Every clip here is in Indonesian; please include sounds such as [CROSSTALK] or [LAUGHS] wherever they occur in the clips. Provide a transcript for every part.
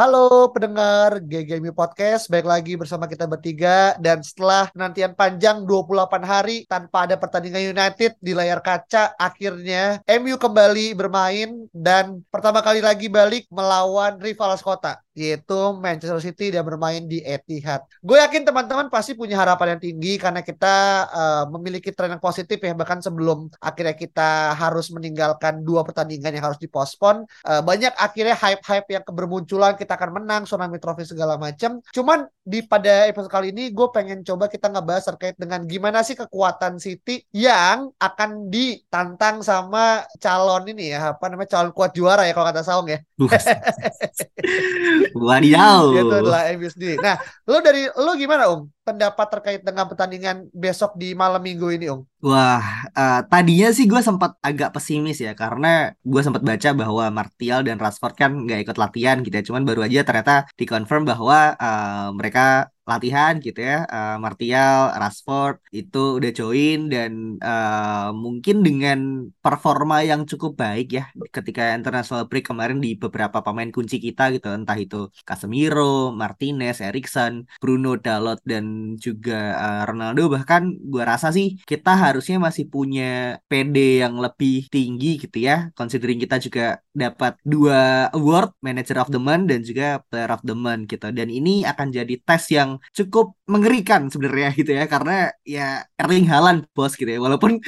Halo pendengar GGMU Podcast, baik lagi bersama kita bertiga. Dan setelah penantian panjang 28 hari tanpa ada pertandingan United di layar kaca, akhirnya MU kembali bermain dan pertama kali lagi balik melawan rival kota yaitu Manchester City dan bermain di Etihad. Gue yakin teman-teman pasti punya harapan yang tinggi karena kita uh, memiliki tren yang positif ya. Bahkan sebelum akhirnya kita harus meninggalkan dua pertandingan yang harus dipospon, uh, banyak akhirnya hype-hype yang bermunculan kita akan menang tsunami trofi segala macam. Cuman di pada episode kali ini gue pengen coba kita ngebahas terkait dengan gimana sih kekuatan City yang akan ditantang sama calon ini ya apa namanya calon kuat juara ya kalau kata Saung ya. [LAUGHS] Wadidaw. Itu adalah sendiri. Nah, lo dari lo gimana Om? Pendapat terkait dengan pertandingan besok di malam minggu ini Om? Wah, uh, tadinya sih gue sempat agak pesimis ya karena gue sempat baca bahwa Martial dan Rashford kan nggak ikut latihan gitu ya. Cuman baru aja ternyata dikonfirm bahwa uh, mereka latihan gitu ya. Uh, Martial, Rashford itu udah join dan uh, mungkin dengan performa yang cukup baik ya ketika international break kemarin di beberapa pemain kunci kita gitu entah itu Casemiro, Martinez, Erikson, Bruno Dalot dan juga uh, Ronaldo bahkan gue rasa sih kita harusnya masih punya PD yang lebih tinggi gitu ya considering kita juga dapat dua award Manager of the Month dan juga Player of the Month gitu dan ini akan jadi tes yang cukup mengerikan sebenarnya gitu ya. Karena ya Erling Haaland bos gitu ya. Walaupun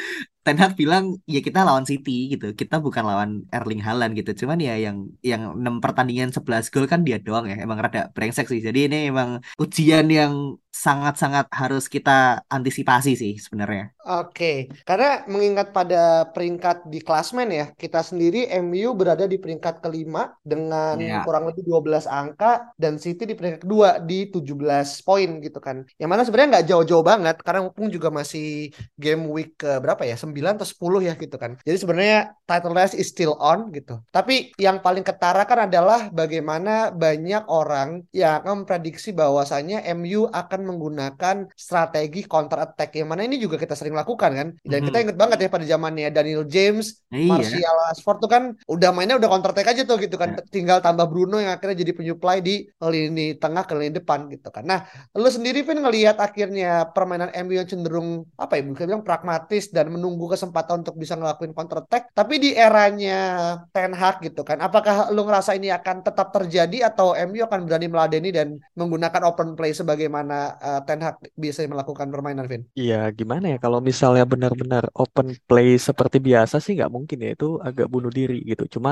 Ten Hag bilang ya kita lawan City gitu kita bukan lawan Erling Haaland gitu cuman ya yang yang 6 pertandingan 11 gol kan dia doang ya emang rada brengsek sih jadi ini emang ujian yang sangat-sangat harus kita antisipasi sih sebenarnya. Oke, karena mengingat pada peringkat di klasmen ya, kita sendiri MU berada di peringkat kelima dengan Ya. kurang lebih 12 angka dan City di peringkat kedua di 17 poin gitu kan. Yang mana sebenarnya nggak jauh-jauh banget karena mumpung juga masih game week ke berapa ya? 9 atau 10 ya gitu kan. Jadi sebenarnya title race is still on gitu. Tapi yang paling ketara kan adalah bagaimana banyak orang yang akan memprediksi bahwasannya MU akan menggunakan strategi counter attack yang mana ini juga kita sering lakukan kan. Dan Mhm. kita inget banget ya pada zamannya Daniel James, Iya. Martial Rashford tuh kan udah mainnya udah counter attack aja tuh gitu kan. Ya. Tinggal tambah Bruno yang akhirnya jadi penyuplai di lini tengah ke lini depan gitu kan. Nah, lu sendiri pun ngelihat akhirnya permainan MU yang cenderung apa ya bisa bilang pragmatis dan menunggu kesempatan untuk bisa ngelakuin counter attack. Tapi di eranya Ten Hag gitu kan. Apakah lu ngerasa ini akan tetap terjadi atau MU akan berani meladeni dan menggunakan open play sebagaimana uh, Ten Hag biasanya melakukan permainan Vin? Iya, gimana ya kalau misalnya benar-benar open play seperti biasa sih nggak mungkin ya itu agak bunuh diri gitu. Cuma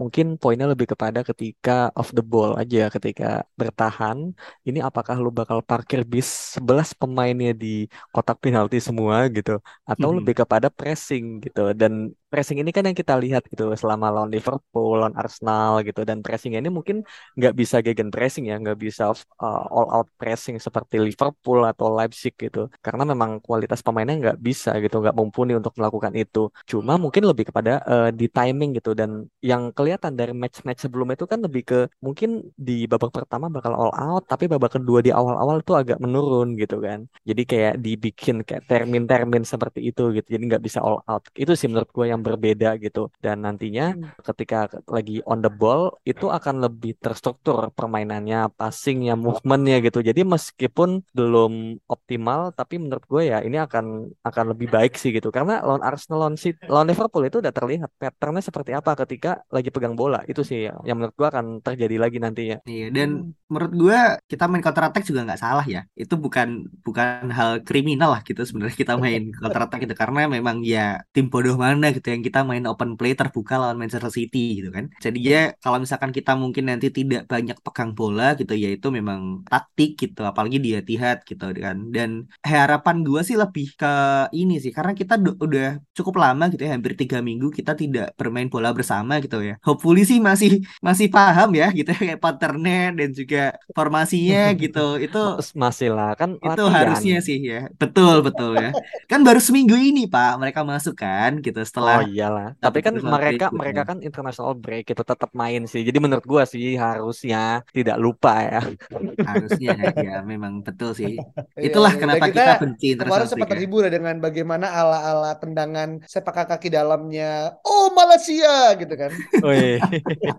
mungkin poinnya lebih kepada ketika off the ball aja, ketika bertahan, ini apakah lu bakal parkir bis 11 pemainnya di kotak penalti semua gitu, atau Mhm. lebih kepada pressing gitu. Dan pressing ini kan yang kita lihat gitu selama lawan Liverpool, lawan Arsenal gitu. Dan pressingnya ini mungkin nggak bisa gegen pressing ya, nggak bisa uh, all out pressing seperti Liverpool atau Leipzig gitu. Karena memang kualitas pemainnya nggak bisa gitu, nggak mumpuni untuk melakukan itu. Cuma mungkin lebih kepada uh, di timing gitu. Dan yang kelihatan dari match-match sebelumnya itu kan lebih ke mungkin di babak pertama bakal all out, tapi babak kedua di awal-awal itu agak menurun gitu kan. Jadi kayak dibikin kayak termin-termin seperti itu gitu. Jadi nggak bisa all out. Itu sih menurut gue yang berbeda gitu. Dan nantinya ketika lagi on the ball itu akan lebih terstruktur permainannya, passingnya, movementnya gitu. Jadi meskipun belum optimal, tapi menurut gue ya ini akan akan lebih baik sih gitu. Karena lawan Arsenal, lawan, City, lawan Liverpool itu udah terlihat patternnya seperti apa ketika lagi pegang bola. Itu sih yang, yang menurut gue akan terjadi lagi nantinya. Iya dan menurut gue kita main counter attack juga nggak salah ya. Itu bukan bukan hal kriminal lah gitu sebenarnya kita main [LAUGHS] counter attack gitu karena memang ya tim bodoh mana gitu ya yang kita main open play terbuka lawan Manchester City gitu kan. Jadi ya kalau misalkan kita mungkin nanti tidak banyak pegang bola gitu ya itu memang taktik gitu apalagi dia tihat gitu kan. Dan harapan gue sih lebih ke ini sih karena kita udah cukup lama gitu ya hampir tiga minggu kita tidak bermain bola bersama gitu ya. Hopefully sih masih masih paham ya gitu ya kayak patternnya dan juga formasinya gitu. Itu masih lah kan itu harusnya sih ya. Betul betul ya. kan baru seminggu ini Pak mereka masuk kan gitu setelah Oh iyalah. Tapi kan mereka itu, mereka kan international break itu tetap main sih. Jadi menurut gua sih harusnya tidak lupa ya. Harusnya ya memang betul sih. [LAUGHS] Iya, Itulah iya, kenapa kita, kita benci international Kemarin sempat terhibur ya dengan bagaimana ala-ala tendangan sepak kaki dalamnya. Oh Malaysia gitu kan. Oh, iya.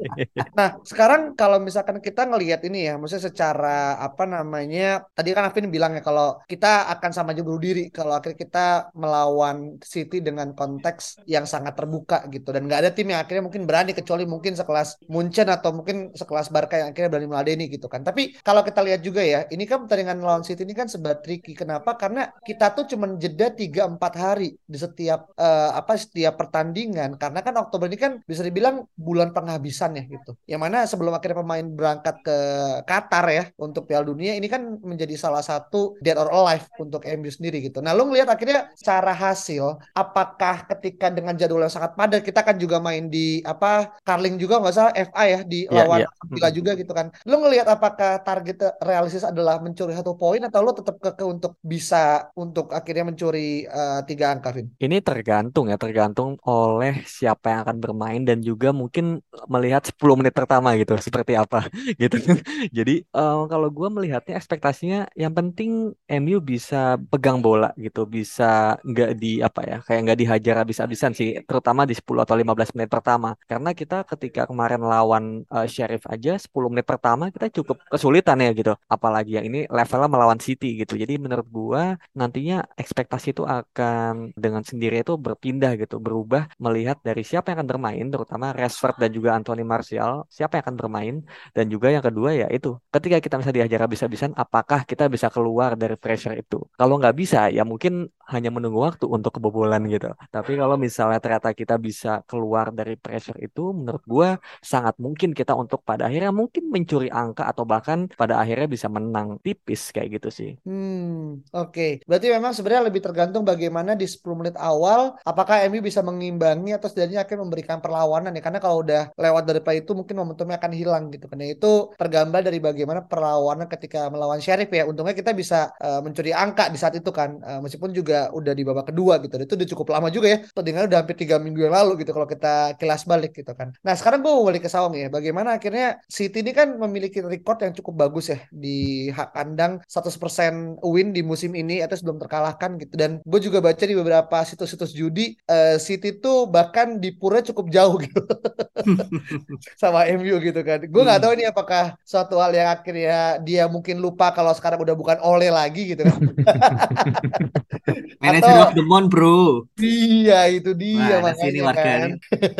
[LAUGHS] nah sekarang kalau misalkan kita ngelihat ini ya, maksudnya secara apa namanya? Tadi kan Afin bilang ya kalau kita akan sama aja bunuh diri kalau akhirnya kita melawan City dengan konteks yang sangat terbuka gitu dan nggak ada tim yang akhirnya mungkin berani kecuali mungkin sekelas Munchen atau mungkin sekelas Barca yang akhirnya berani meladeni gitu kan. Tapi kalau kita lihat juga ya, ini kan pertandingan lawan City ini kan sebat tricky. Kenapa? Karena kita tuh cuma jeda 3 4 hari di setiap uh, apa setiap pertandingan karena kan Oktober ini kan bisa dibilang bulan penghabisan ya gitu. Yang mana sebelum akhirnya pemain berangkat ke Qatar ya untuk Piala Dunia ini kan menjadi salah satu dead or alive untuk MU sendiri gitu. Nah, lu ngelihat akhirnya secara hasil apakah ketika dengan jadwal yang sangat padat kita kan juga main di apa Carling juga nggak salah FA ya di yeah, lawan yeah. Villa juga gitu kan. Lu ngelihat apakah target realistis adalah mencuri satu poin atau lu tetap ke, ke untuk bisa untuk akhirnya mencuri uh, tiga angka, Vin? Ini tergantung ya, tergantung oleh siapa yang akan bermain dan juga mungkin melihat 10 menit pertama gitu [LAUGHS] seperti apa [LAUGHS] gitu. Jadi um, kalau gue melihatnya ekspektasinya yang penting MU bisa pegang bola gitu bisa nggak di apa ya kayak nggak dihajar habis-habisan sih terutama di 10 atau 15 menit pertama. Karena kita ketika kemarin lawan uh, Sheriff aja 10 menit pertama kita cukup kesulitan ya gitu. Apalagi yang ini levelnya melawan City gitu. Jadi menurut gua nantinya ekspektasi itu akan dengan sendiri itu berpindah gitu. Berubah melihat dari siapa yang akan bermain terutama Rashford dan juga Anthony Martial siapa yang akan bermain. Dan juga yang kedua ya itu ketika kita bisa dihajar habis-habisan apakah kita bisa keluar dari pressure itu? Kalau nggak bisa ya mungkin hanya menunggu waktu untuk kebobolan gitu. Tapi kalau misalnya ternyata kita bisa keluar dari pressure itu, menurut gue sangat mungkin kita untuk pada akhirnya mungkin mencuri angka atau bahkan pada akhirnya bisa menang tipis kayak gitu sih. Hmm, oke. Okay. Berarti memang sebenarnya lebih tergantung bagaimana di 10 menit awal apakah MU bisa mengimbangi atau setidaknya akan memberikan perlawanan ya. Karena kalau udah lewat dari itu mungkin momentumnya akan hilang gitu. Karena itu tergambar dari bagaimana perlawanan ketika melawan Sheriff ya. Untungnya kita bisa uh, mencuri angka di saat itu kan. Uh, meskipun juga udah di babak kedua gitu. Itu udah cukup lama juga ya. Pertandingan udah hampir tiga minggu yang lalu gitu kalau kita kilas balik gitu kan. Nah sekarang gue mau balik ke Sawang ya. Bagaimana akhirnya City ini kan memiliki record yang cukup bagus ya di hak kandang 100% win di musim ini atau sebelum terkalahkan gitu. Dan gue juga baca di beberapa situs-situs judi uh, City tuh bahkan di pura cukup jauh gitu [LAUGHS] sama MU gitu kan. Gue nggak hmm. tahu ini apakah suatu hal yang akhirnya dia mungkin lupa kalau sekarang udah bukan Ole lagi gitu kan. [LAUGHS] Manager Atau, of the month bro. Iya itu dia Wah, makanya warga kan.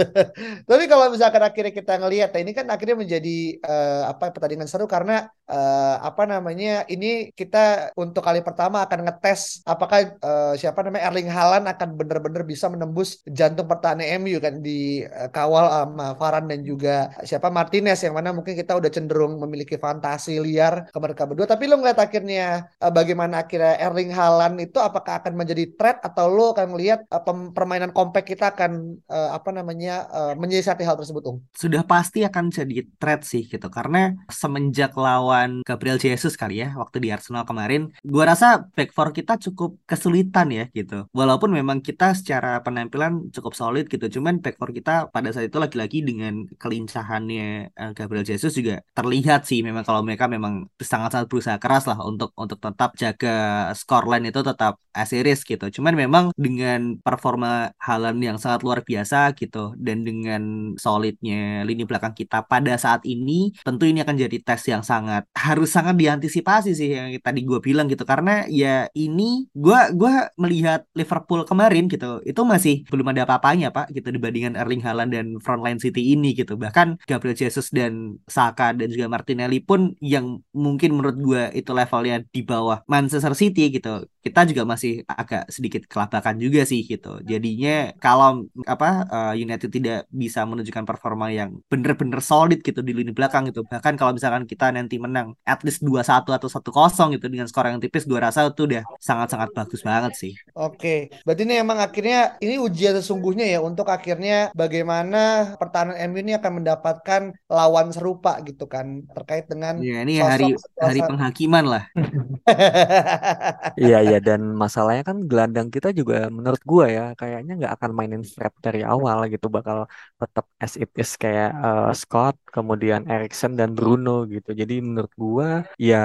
[LAUGHS] Tapi kalau misalkan akhirnya kita ngelihat, ya, ini kan akhirnya menjadi uh, apa pertandingan seru karena uh, apa namanya ini kita untuk kali pertama akan ngetes apakah uh, siapa namanya Erling Haaland akan benar-benar bisa menembus jantung pertahanan MU kan di uh, kawal sama Varane dan juga siapa Martinez yang mana mungkin kita udah cenderung memiliki fantasi liar ke mereka berdua. Tapi lo ngeliat akhirnya uh, bagaimana akhirnya Erling Haaland itu apakah akan menjadi threat atau lo akan melihat uh, permainan compact kita akan uh, apa namanya uh, menyiasati hal tersebut, Ung? Sudah pasti akan jadi threat sih gitu karena semenjak lawan Gabriel Jesus kali ya waktu di Arsenal kemarin, gua rasa back four kita cukup kesulitan ya gitu. Walaupun memang kita secara penampilan cukup solid gitu, cuman back four kita pada saat itu lagi-lagi dengan kelincahannya uh, Gabriel Jesus juga terlihat sih memang kalau mereka memang sangat-sangat berusaha keras lah untuk untuk tetap jaga scoreline itu tetap asir series gitu. Cuman memang dengan performa Halan yang sangat luar biasa gitu. Dan dengan solidnya lini belakang kita pada saat ini tentu ini akan jadi tes yang sangat harus sangat diantisipasi sih yang tadi gue bilang gitu. Karena ya ini gue gua melihat Liverpool kemarin gitu itu masih belum ada apa-apanya pak gitu dibandingkan Erling Haaland dan frontline City ini gitu. Bahkan Gabriel Jesus dan Saka dan juga Martinelli pun yang mungkin menurut gue itu levelnya di bawah Manchester City gitu kita juga masih agak sedikit kelabakan juga sih gitu. Jadinya kalau apa uh, United tidak bisa menunjukkan performa yang bener-bener solid gitu di lini belakang gitu. Bahkan kalau misalkan kita nanti menang at least 2-1 atau 1-0 gitu dengan skor yang tipis, gue rasa itu udah sangat-sangat bagus banget sih. Oke, berarti ini emang akhirnya ini ujian sesungguhnya ya untuk akhirnya bagaimana pertahanan MU ini akan mendapatkan lawan serupa gitu kan terkait dengan Ya, ini hari hari penghakiman lah. [LAUGHS] Iya iya dan masalahnya kan gelandang kita juga menurut gua ya kayaknya nggak akan mainin Fred dari awal gitu bakal tetap as it is kayak uh, Scott kemudian Erikson dan Bruno gitu. Jadi menurut gua ya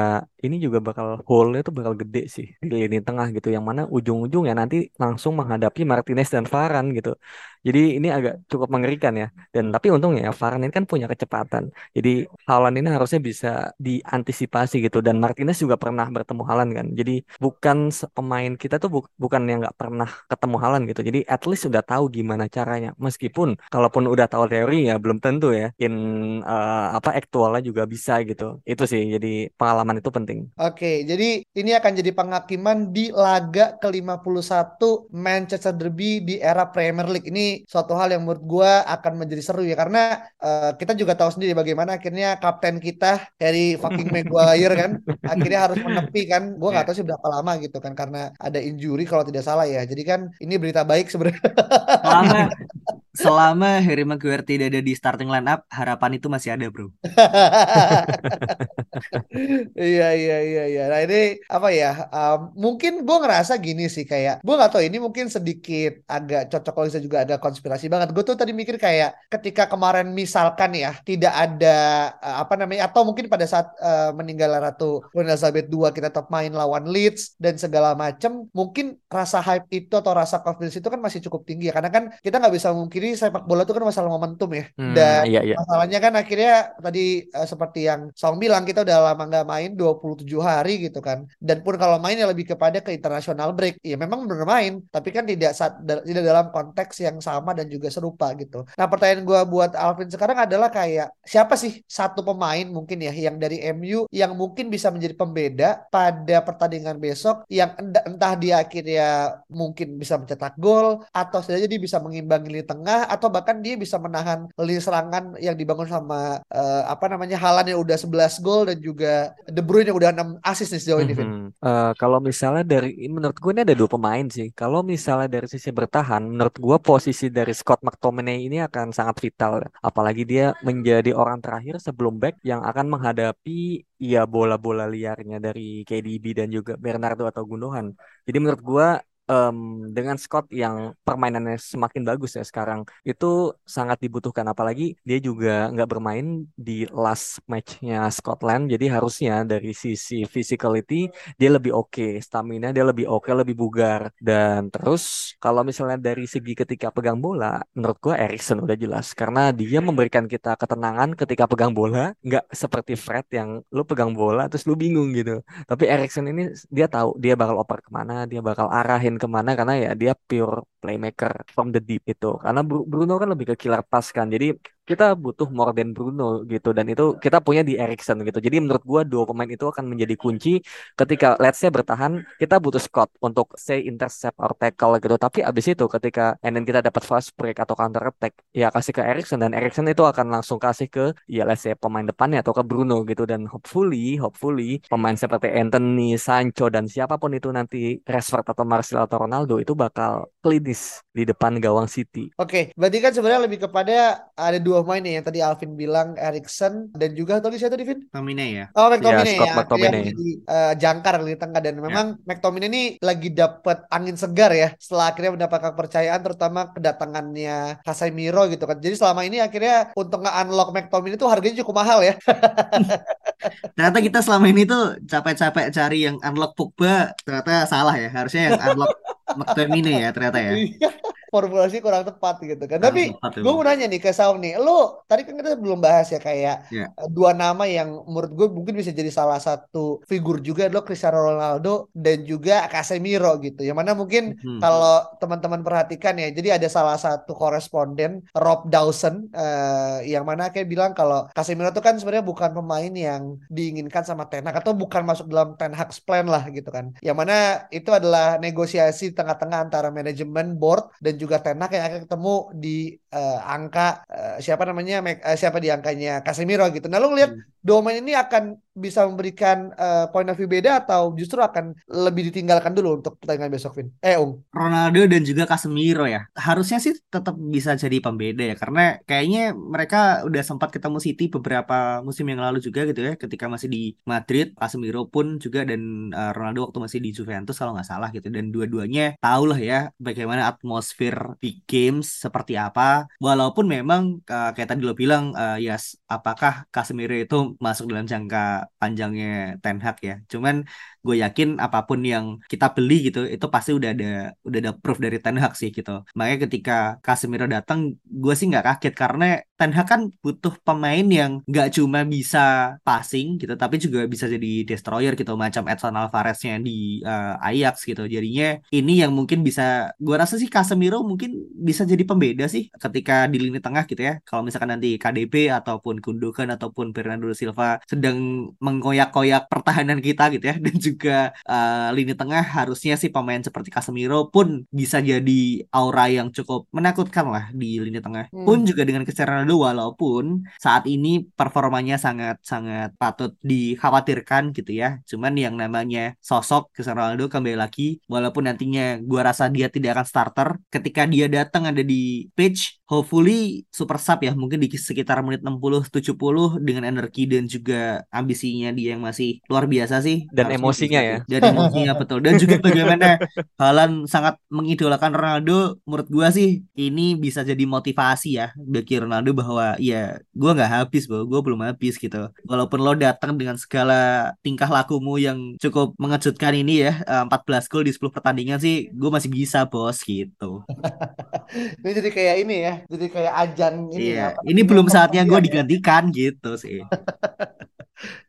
ini juga bakal hole-nya tuh bakal gede sih di lini tengah gitu. Yang mana ujung-ujungnya nanti langsung menghadapi Martinez dan Varane gitu. Jadi ini agak cukup mengerikan ya. Dan tapi untungnya ya Varane ini kan punya kecepatan. Jadi Haaland ini harusnya bisa diantisipasi gitu. Dan Martinez juga pernah bertemu Haaland kan. Jadi bukan pemain kita tuh bu bukan yang nggak pernah ketemu Haaland gitu. Jadi at least sudah tahu gimana caranya. Meskipun kalaupun udah tahu teori ya belum tentu ya in uh, apa aktualnya juga bisa gitu. Itu sih jadi pengalaman itu penting oke jadi ini akan jadi penghakiman di laga ke-51 Manchester Derby di era Premier League. Ini suatu hal yang menurut gue akan menjadi seru ya karena uh, kita juga tahu sendiri bagaimana akhirnya kapten kita Harry fucking [LAUGHS] Maguire kan akhirnya harus [LAUGHS] menepi kan. Gue nggak tahu sih berapa lama gitu kan karena ada injury kalau tidak salah ya. Jadi kan ini berita baik sebenarnya. [LAUGHS] Selama selama Harry Maguire tidak ada di starting line up harapan itu masih ada bro iya iya iya iya. Nah ini apa ya um, mungkin gue ngerasa gini sih kayak gue nggak tahu ini mungkin sedikit agak cocok kalau bisa juga ada konspirasi banget. Gue tuh tadi mikir kayak ketika kemarin misalkan ya tidak ada uh, apa namanya atau mungkin pada saat uh, meninggal Ratu Queen Elizabeth II kita tetap main lawan Leeds dan segala macam mungkin rasa hype itu atau rasa confidence itu kan masih cukup tinggi ya. Karena kan kita nggak bisa mungkiri sepak bola itu kan masalah momentum ya. Hmm, dan iya, iya. masalahnya kan akhirnya tadi uh, seperti yang Song bilang kita udah lama nggak main 27 hari gitu kan. Dan pun kalau main ya lebih kepada ke international break. Ya memang benar main tapi kan tidak saat tidak dalam konteks yang sama dan juga serupa gitu. Nah pertanyaan gue buat Alvin sekarang adalah kayak siapa sih satu pemain mungkin ya yang dari MU yang mungkin bisa menjadi pembeda pada pertandingan besok yang entah, dia akhirnya mungkin bisa mencetak gol atau setidaknya dia bisa mengimbangi lini tengah atau bahkan dia bisa menahan lini serangan yang dibangun sama uh, apa namanya Halan yang udah 11 gol dan juga De Bruyne yang udah 6 assist nih sejauh ini mm -hmm. uh, kalau misalnya dari menurut gue ini ada dua pemain sih kalau misalnya dari sisi bertahan menurut gue posisi dari Scott McTominay ini akan sangat vital apalagi dia menjadi orang terakhir sebelum back yang akan menghadapi ya bola-bola liarnya dari KDB dan juga Bernardo atau Gundogan. Jadi menurut gua um, dengan Scott yang permainannya semakin bagus ya sekarang itu sangat dibutuhkan. Apalagi dia juga nggak bermain di last matchnya Scotland. Jadi harusnya dari sisi physicality dia lebih oke okay, stamina dia lebih oke okay, lebih bugar. Dan terus kalau misalnya dari segi ketika pegang bola menurut gua Erikson udah jelas. Karena dia memberikan kita ketenangan ketika pegang bola nggak seperti Fred yang lu pegang bola terus lu bingung gitu. Tapi Erikson ini dia tahu dia bakal oper ke mana dia bakal arahin ke mana karena ya dia pure playmaker from the deep itu. Karena Bruno kan lebih ke killer pass kan. Jadi kita butuh more than Bruno gitu dan itu kita punya di Erikson gitu. Jadi menurut gua dua pemain itu akan menjadi kunci ketika let's say bertahan kita butuh Scott untuk say intercept or tackle gitu. Tapi abis itu ketika and then kita dapat fast break atau counter attack ya kasih ke Erikson dan Erikson itu akan langsung kasih ke ya let's say pemain depannya atau ke Bruno gitu dan hopefully hopefully pemain seperti Anthony, Sancho dan siapa pun itu nanti Rashford atau Martial atau Ronaldo itu bakal klinis di depan gawang City. Oke, okay, berarti kan sebenarnya lebih kepada ada dua pemain nih yang tadi Alvin bilang Erikson dan juga tadi siapa tadi Vin? McTominay ya. Oh McTominay ya, ya. McTominay. Yang di, uh, jangkar di tengah dan memang ya. McTominay ini lagi dapat angin segar ya setelah akhirnya mendapatkan kepercayaan terutama kedatangannya Casemiro gitu kan. Jadi selama ini akhirnya untuk nge-unlock McTominay itu harganya cukup mahal ya. [LAUGHS] ternyata kita selama ini tuh capek-capek cari yang unlock Pogba ternyata salah ya. Harusnya yang unlock [LAUGHS] McTominay ya ternyata ya. Iya formulasi kurang tepat gitu kan. Tapi gue mau nanya nih ke Saum nih, lo tadi kan kita belum bahas ya kayak yeah. dua nama yang menurut gue mungkin bisa jadi salah satu figur juga lo Cristiano Ronaldo dan juga Casemiro gitu. Yang mana mungkin hmm. kalau teman-teman perhatikan ya, jadi ada salah satu koresponden Rob Dawson uh, yang mana kayak bilang kalau Casemiro itu kan sebenarnya bukan pemain yang diinginkan sama Ten Hag atau bukan masuk dalam Ten Hag's plan lah gitu kan. Yang mana itu adalah negosiasi tengah-tengah antara manajemen board dan juga Ten Hag yang akan ketemu di uh, angka uh, siapa namanya uh, siapa di angkanya Casemiro gitu. Nah, lu ngeliat hmm. dua pemain ini akan bisa memberikan uh, point of view beda atau justru akan lebih ditinggalkan dulu untuk pertandingan besok, Vin? Eh, Ung. Ronaldo dan juga Casemiro ya. Harusnya sih tetap bisa jadi pembeda ya karena kayaknya mereka udah sempat ketemu City beberapa musim yang lalu juga gitu ya ketika masih di Madrid, Casemiro pun juga dan uh, Ronaldo waktu masih di Juventus kalau nggak salah gitu dan dua-duanya tahu lah ya bagaimana atmosfer big games seperti apa. Walaupun memang uh, kayak tadi lo bilang uh, ya yes, apakah Casemiro itu masuk dalam jangka panjangnya Ten Hag ya? Cuman gue yakin apa pun yang kita beli gitu itu pasti udah ada udah ada proof dari Ten Hag sih gitu. Makanya ketika Casemiro datang gue sih nggak kaget karena Ten Hag kan butuh pemain yang nggak cuma bisa passing gitu tapi juga bisa jadi destroyer gitu macam Edson Alvareznya di uh, Ajax gitu. Jadinya ini yang mungkin bisa gue rasa sih Casemiro mungkin bisa jadi pembeda sih ketika di lini tengah gitu ya. Kalau misalkan nanti KDB ataupun Gundogan ataupun Fernando Silva sedang mengkoyak-koyak pertahanan kita gitu ya [LAUGHS] dan juga uh, lini tengah harusnya sih pemain seperti Casemiro pun bisa jadi aura yang cukup menakutkan lah di lini tengah. Hmm. Pun juga dengan Cristiano Ronaldo walaupun saat ini performanya sangat sangat patut dikhawatirkan gitu ya. Cuman yang namanya sosok Cristiano Ronaldo kembali lagi walaupun nantinya gua rasa dia tidak akan starter ketika dia datang ada di pitch hopefully super sub ya mungkin di sekitar menit 60 70 dengan energi dan juga ambisinya dia yang masih luar biasa sih dan emosi emosinya ya. Dan emosinya [LAUGHS] betul. Dan juga bagaimana Halan sangat mengidolakan Ronaldo. Menurut gua sih ini bisa jadi motivasi ya bagi Ronaldo bahwa ya gua nggak habis bahwa gua belum habis gitu. Walaupun lo datang dengan segala tingkah lakumu yang cukup mengejutkan ini ya 14 gol di 10 pertandingan sih gue masih bisa bos gitu. [LAUGHS] ini jadi kayak ini ya, jadi kayak ajan ini iya. ya. Ini belum saatnya gue digantikan gitu sih. [LAUGHS]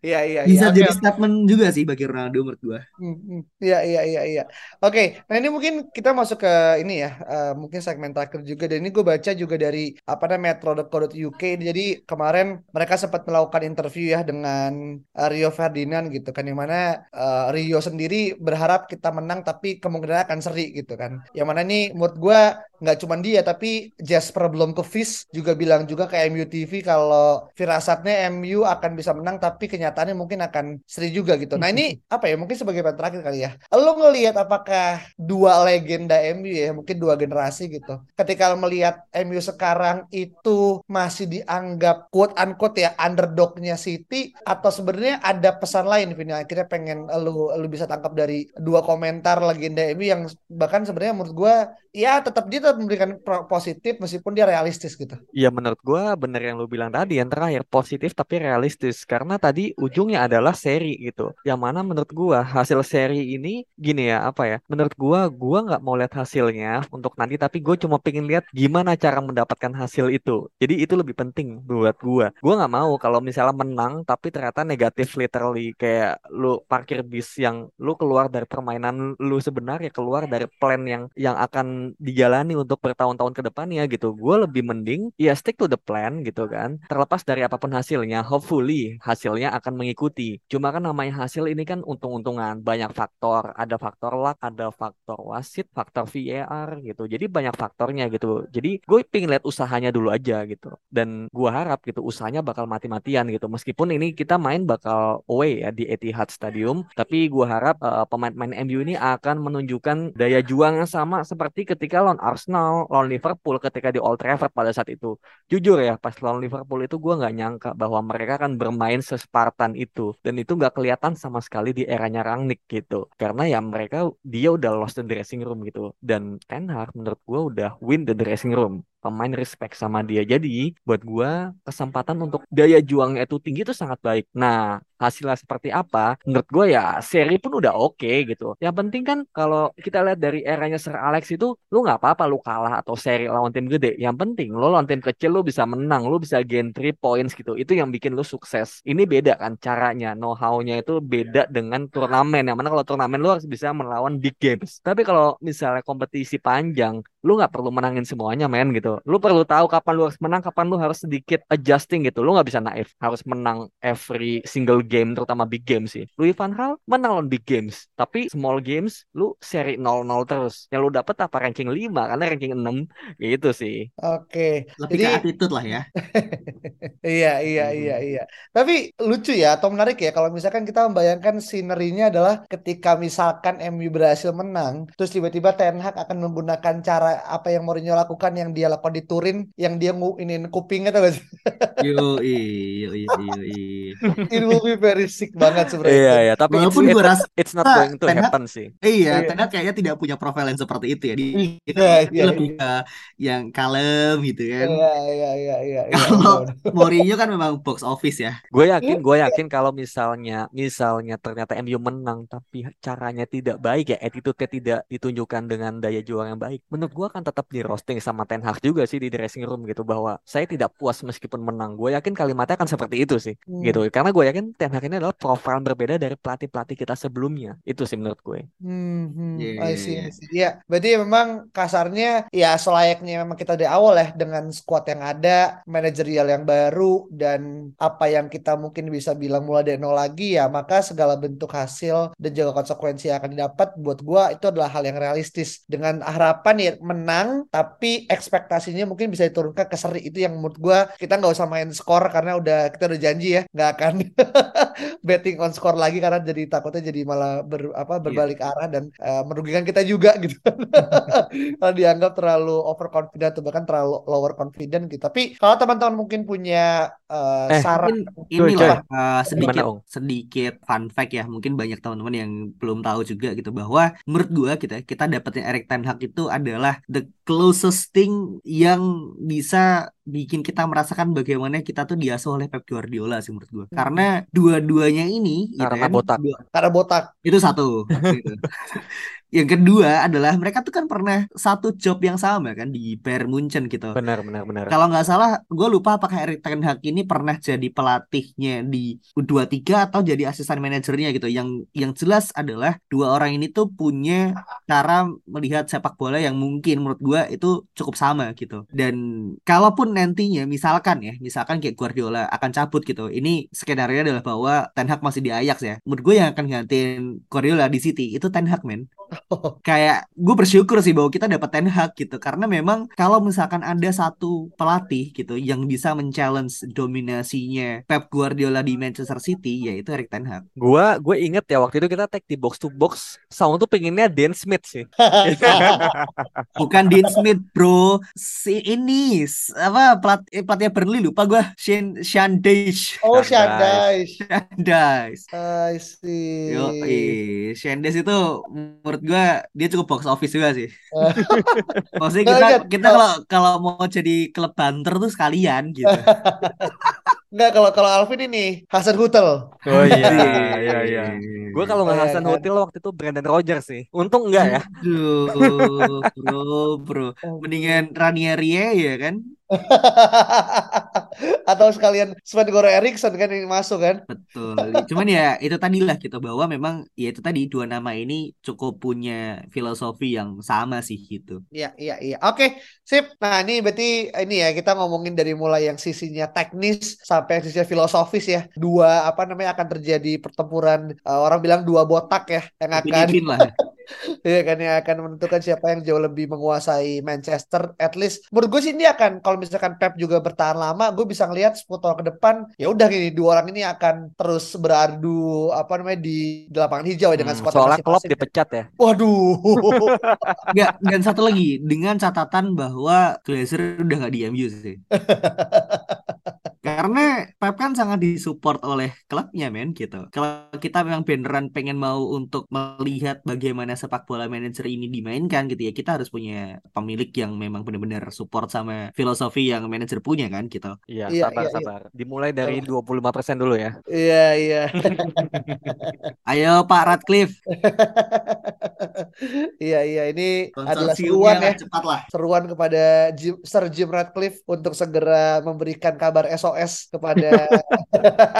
Iya iya bisa iya. jadi okay. statement juga sih bagi Ronaldo menurut gua. Hmm, hmm. Iya iya iya iya. Oke, nah ini mungkin kita masuk ke ini ya, uh, mungkin segmen terakhir juga dan ini gue baca juga dari apa namanya metro.co.uk. Jadi kemarin mereka sempat melakukan interview ya dengan uh, Rio Ferdinand gitu kan, yang mana uh, Rio sendiri berharap kita menang tapi kemungkinan akan seri gitu kan. Yang mana ini menurut gue nggak cuma dia tapi Jasper belum ke Fish juga bilang juga ke MU TV kalau firasatnya MU akan bisa menang tapi kenyataannya mungkin akan seri juga gitu. Nah ini [LAUGHS] apa ya mungkin sebagai yang terakhir kali ya. Lo ngelihat apakah dua legenda MU ya mungkin dua generasi gitu. Ketika lo melihat MU sekarang itu masih dianggap quote unquote ya underdognya City atau sebenarnya ada pesan lain Vini akhirnya pengen lo lo bisa tangkap dari dua komentar legenda MU yang bahkan sebenarnya menurut gue ya tetap dia tetap memberikan positif meskipun dia realistis gitu. Iya menurut gue bener yang lu bilang tadi yang terakhir positif tapi realistis karena tadi ujungnya adalah seri gitu. Yang mana menurut gue hasil seri ini gini ya apa ya? Menurut gue gue nggak mau lihat hasilnya untuk nanti tapi gue cuma pengen lihat gimana cara mendapatkan hasil itu. Jadi itu lebih penting buat gue. Gue nggak mau kalau misalnya menang tapi ternyata negatif literally kayak lu parkir bis yang lu keluar dari permainan lu sebenarnya keluar dari plan yang yang akan dijalani untuk bertahun-tahun ke depannya gitu. Gue lebih mending ya stick to the plan gitu kan. Terlepas dari apa pun hasilnya, hopefully hasilnya akan mengikuti. Cuma kan namanya hasil ini kan untung-untungan, banyak faktor. Ada faktor luck, ada faktor wasit, faktor VAR gitu. Jadi banyak faktornya gitu. Jadi gue pengen lihat usahanya dulu aja gitu. Dan gue harap gitu usahanya bakal mati-matian gitu. Meskipun ini kita main bakal away ya di Etihad Stadium, tapi gue harap uh, pemain-pemain MU ini akan menunjukkan daya juang yang sama seperti ketika lawan Arsenal, lawan Liverpool ketika di Old Trafford pada saat itu. Jujur ya, pas lawan Liverpool itu gue nggak nyangka bahwa mereka akan bermain sespartan itu. Dan itu nggak kelihatan sama sekali di eranya Rangnick gitu. Karena ya mereka, dia udah lost the dressing room gitu. Dan Ten Hag menurut gue udah win the dressing room pemain respect sama dia. Jadi buat gua kesempatan untuk daya juangnya itu tinggi itu sangat baik. Nah hasilnya seperti apa? Menurut gua ya seri pun udah oke okay, gitu. Yang penting kan kalau kita lihat dari eranya Sir Alex itu lu nggak apa-apa lu kalah atau seri lawan tim gede. Yang penting lu lawan tim kecil lu bisa menang, lu bisa gain 3 points gitu. Itu yang bikin lu sukses. Ini beda kan caranya, know how-nya itu beda dengan turnamen. Yang mana kalau turnamen lu harus bisa melawan big games. Tapi kalau misalnya kompetisi panjang, lu nggak perlu menangin semuanya men gitu gitu. Lu perlu tahu kapan lu harus menang, kapan lu harus sedikit adjusting gitu. Lu nggak bisa naif, harus menang every single game, terutama big game sih. Louis van Gaal menang lawan big games, tapi small games lu seri 0-0 terus. Yang lu dapet apa ranking 5 karena ranking 6 gitu sih. Oke. Lebih Jadi ke attitude lah ya. [LAUGHS] iya iya Hmm. iya iya. Tapi lucu ya atau menarik ya kalau misalkan kita membayangkan sinerinya adalah ketika misalkan MU berhasil menang, terus tiba-tiba Ten Hag akan menggunakan cara apa yang Mourinho lakukan yang dia lakukan di Turin, yang dia ngu ini kupingnya tuh gak sih? Yo yo yo yo It will be very sick banget sebenarnya. Iya ya, tapi it's, Walaupun it's, gua rasa it's not going to Ten Hag- happen sih. Iya, Iya. Ten Hag kayaknya tidak punya profil yang seperti itu ya. Dia, Iya, iya, lebih ke yang kalem gitu kan. Iya iya iya iya. iya, Kalau benar. [LAUGHS] Mourinho kan memang box office ya. Gue yakin, gue yakin kalau misalnya, misalnya ternyata MU menang, tapi caranya tidak baik ya, attitude-nya tidak ditunjukkan dengan daya juang yang baik. Menurut gue akan tetap di roasting sama Ten Hag juga sih di dressing room gitu bahwa saya tidak puas meskipun menang. Gue yakin kalimatnya akan seperti itu sih, Hmm. gitu. Karena gue yakin Ten Hag ini adalah profil berbeda dari pelatih-pelatih kita sebelumnya. Itu sih menurut gue. Hmm, hmm, Iya, I iya, see, iya. I see. Iya, berarti memang kasarnya ya selayaknya memang kita dari awal ya dengan squad yang ada, manajerial yang baru dan apa yang kita mungkin bisa bilang mulai dari nol lagi ya, maka segala bentuk hasil dan juga konsekuensi yang akan didapat buat gua itu adalah hal yang realistis dengan harapan ya menang tapi ekspektasinya mungkin bisa diturunkan ke seri. Itu yang menurut gua kita nggak usah main skor karena udah kita udah janji ya nggak akan [LAUGHS] betting on skor lagi karena jadi takutnya jadi malah ber, apa berbalik arah dan eh, merugikan kita juga [LAUGHS] gitu. Kalau dianggap terlalu overconfident atau bahkan terlalu lower confident gitu. Tapi kalau teman-teman mungkin punya eh, Eh, saran inilah coy. uh, sedikit Gimana, sedikit fun fact ya. Mungkin banyak teman-teman yang belum tahu juga gitu bahwa menurut gua kita kita dapetin Erik Ten Hag itu adalah the closest thing yang bisa bikin kita merasakan bagaimana kita tuh diasuh oleh Pep Guardiola sih menurut gua. Karena dua-duanya ini gitu Karena kan, botak. dua- karena botak itu satu. gitu. [LAUGHS] Yang kedua adalah mereka tuh kan pernah satu job yang sama kan di Bayern Munchen gitu. Benar, benar, benar. Kalau nggak salah, gue lupa apakah Erik Ten Hag ini pernah jadi pelatihnya di U23 atau jadi asisten manajernya gitu. Yang yang jelas adalah dua orang ini tuh punya cara melihat sepak bola yang mungkin menurut gue itu cukup sama gitu. Dan kalaupun nantinya misalkan ya, misalkan kayak Guardiola akan cabut gitu, ini skenario adalah bahwa Ten Hag masih di Ajax ya. Menurut gue yang akan gantiin Guardiola di City itu Ten Hag men [LAUGHS] kayak gue bersyukur sih bahwa kita dapat Ten Hag gitu karena memang kalau misalkan ada satu pelatih gitu yang bisa men-challenge dominasinya Pep Guardiola di Manchester City yaitu Erik Ten Hag. Gua gue inget ya waktu itu kita tag di box to box, Sound tuh pengennya Dan Smith sih. [LAUGHS] Bukan Dean Smith, bro. Si ini s- apa pelat eh, pelatih Burnley lupa gue Shane Sean Dyche. oh Shandais. Shandais Shandais. I see Yo, Shandes itu menurut gua dia cukup box office juga sih. [LAUGHS] Maksudnya kita Nggak, kita kalau kalau mau jadi klub banter tuh sekalian gitu. [LAUGHS] Enggak kalau kalau Alvin ini Hasan Hutel Oh iya, iya, iya. Gue kalau nggak Iya Hasan? Hotel waktu itu Brandon Rogers sih. Untung enggak ya. Aduh, bro, bro. Mendingan Ranieri ya kan? [LAUGHS] atau sekalian Sven Goran Eriksson kan yang masuk kan Betul. Cuman ya itu tadi lah gitu bahwa memang ya itu tadi dua nama ini cukup punya filosofi yang sama sih gitu. Iya, iya, iya. Oke, sip. Nah, ini berarti ini ya kita ngomongin dari mulai yang sisinya teknis sampai yang sisinya filosofis ya. Dua apa namanya akan terjadi pertempuran eh, orang bilang dua botak ya yang akan lah. [LAUGHS] Iya kan yang akan menentukan siapa yang jauh lebih menguasai Manchester. At least menurut gue sih ini akan kalau misalkan Pep juga bertahan lama, gue bisa ngelihat 10 tahun ke depan ya udah gini dua orang ini akan terus beradu apa namanya di, di lapangan hijau ya dengan Hmm, soalnya Klopp masing-masing. dipecat ya. Waduh. [LAUGHS] Enggak, dan satu lagi dengan catatan bahwa Glazer udah nggak di MU sih. [LAUGHS] Karena Pep kan sangat disupport oleh klubnya men gitu. Kalau kita memang beneran pengen mau untuk melihat bagaimana sepak bola manajer ini dimainkan gitu ya, kita harus punya pemilik yang memang benar-benar support sama filosofi yang manajer punya kan gitu. Iya, Iya, sabar, iya, iya. sabar. Dimulai dari 25% dulu ya. Iya, iya. Ayo Pak Radcliffe, [LAUGHS] Iya, iya. Ini adalah seruan ya. cepat lah. Seruan kepada Jim, Sir Jim Ratcliffe untuk segera memberikan kabar SOS kepada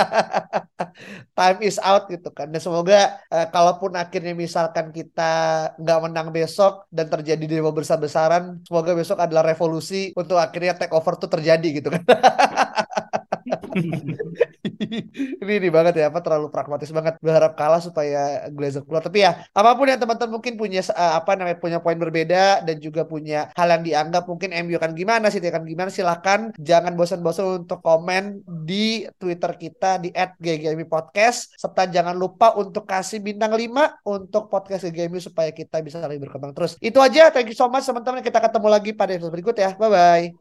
[LAUGHS] time is out gitu kan. Dan semoga uh, kalaupun akhirnya misalkan kita nggak menang besok dan terjadi demo besar-besaran, semoga besok adalah revolusi untuk akhirnya take over tuh terjadi gitu kan. [LAUGHS] [LAUGHS] ini ini banget ya apa terlalu pragmatis banget. Berharap kalah supaya Glazer keluar. Tapi ya apa pun yang teman-teman mungkin punya uh, apa namanya punya poin berbeda dan juga punya hal yang dianggap mungkin MU akan gimana sih akan gimana silahkan jangan bosan-bosan untuk komen di Twitter kita di @ggmi podcast. Serta jangan lupa untuk kasih bintang 5 untuk podcast GGMU supaya kita bisa lebih berkembang terus. Itu aja thank you so much teman-teman. Kita ketemu lagi pada episode berikut ya. Bye bye